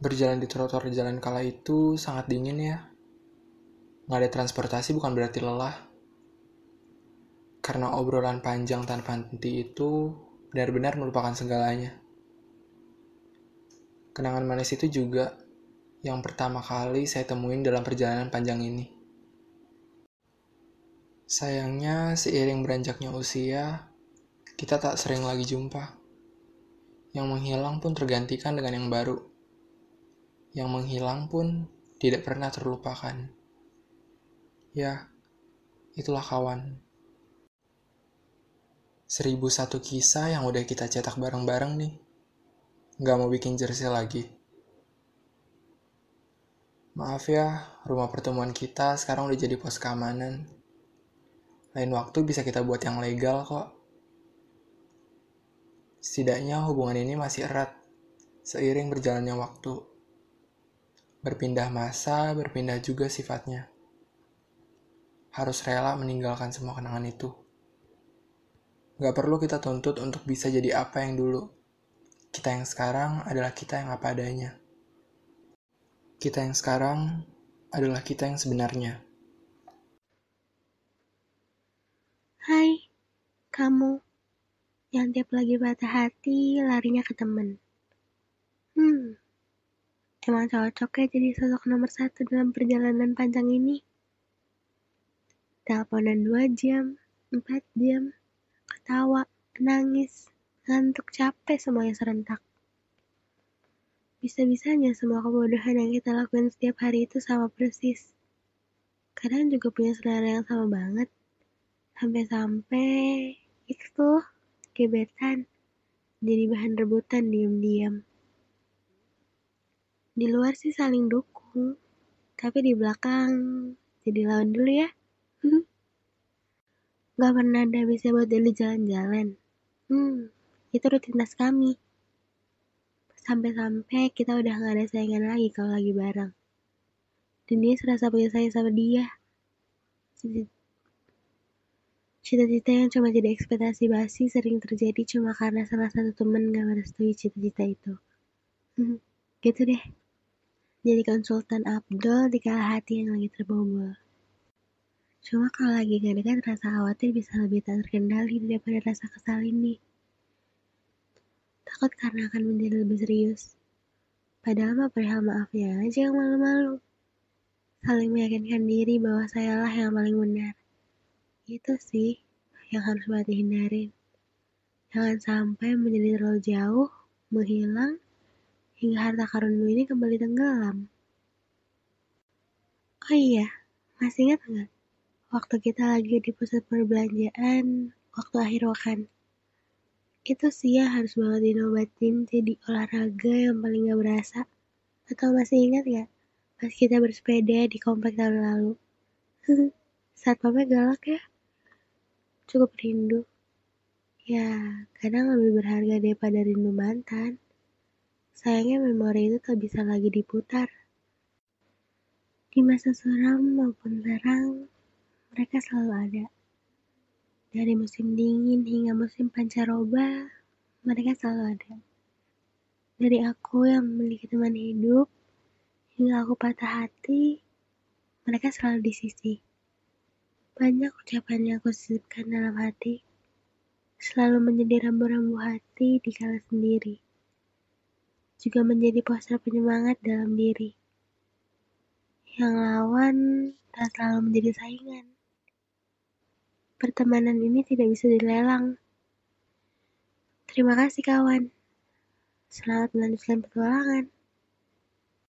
Berjalan di trotoar jalan kala itu sangat dingin ya. Nggak ada transportasi bukan berarti lelah. Karena obrolan panjang tanpa henti itu benar-benar melupakan segalanya. Kenangan manis itu juga yang pertama kali saya temuin dalam perjalanan panjang ini. Sayangnya, seiring beranjaknya usia, kita tak sering lagi jumpa. Yang menghilang pun tergantikan dengan yang baru yang menghilang pun tidak pernah terlupakan. Ya, itulah kawan. Seribu satu kisah yang udah kita cetak bareng-bareng nih. Gak mau bikin jersey lagi. Maaf ya, rumah pertemuan kita sekarang udah jadi pos keamanan. Lain waktu bisa kita buat yang legal kok. Setidaknya hubungan ini masih erat seiring berjalannya waktu. Berpindah masa, berpindah juga sifatnya. Harus rela meninggalkan semua kenangan itu. Gak perlu kita tuntut untuk bisa jadi apa yang dulu. Kita yang sekarang adalah kita yang apa adanya. Kita yang sekarang adalah kita yang sebenarnya. Hai, kamu yang tiap lagi patah hati larinya ke temen. Hmm, Emang cocok ya jadi sosok nomor satu dalam perjalanan panjang ini. Teleponan dua jam, empat jam, ketawa, nangis, ngantuk, capek semuanya serentak. Bisa-bisanya semua kebodohan yang kita lakukan setiap hari itu sama persis. Kadang juga punya selera yang sama banget. Sampai-sampai itu gebetan jadi bahan rebutan diam-diam. Di luar sih saling dukung, tapi di belakang jadi lawan dulu ya. Gak pernah ada bisa buat daily jalan-jalan. Hmm, itu rutinitas kami. Sampai-sampai kita udah gak ada saingan lagi kalau lagi bareng. Dan dia serasa punya saya sama dia. Cita-cita yang cuma jadi ekspektasi basi sering terjadi cuma karena salah satu temen gak merestui cita-cita itu. gitu deh jadi konsultan Abdul di kala hati yang lagi terbobol. Cuma kalau lagi gak dekat rasa khawatir bisa lebih tak terkendali daripada rasa kesal ini. Takut karena akan menjadi lebih serius. Padahal mah perihal maafnya aja yang malu-malu. Saling meyakinkan diri bahwa sayalah yang paling benar. Itu sih yang harus banget dihindarin. Jangan sampai menjadi terlalu jauh, menghilang, hingga harta karunmu ini kembali tenggelam. Oh iya, masih ingat nggak? Waktu kita lagi di pusat perbelanjaan, waktu akhir pekan. Itu sih ya harus banget dinobatin jadi olahraga yang paling gak berasa. Atau masih ingat ya? Pas kita bersepeda di komplek tahun lalu. Saat papa galak ya. Cukup rindu. Ya, kadang lebih berharga daripada rindu mantan. Sayangnya memori itu tak bisa lagi diputar. Di masa suram maupun terang, mereka selalu ada. Dari musim dingin hingga musim pancaroba, mereka selalu ada. Dari aku yang memiliki teman hidup, hingga aku patah hati, mereka selalu di sisi. Banyak ucapan yang aku sisipkan dalam hati, selalu menjadi rambu-rambu hati di kala sendiri juga menjadi poster penyemangat dalam diri. Yang lawan tak selalu menjadi saingan. Pertemanan ini tidak bisa dilelang. Terima kasih kawan. Selamat melanjutkan petualangan.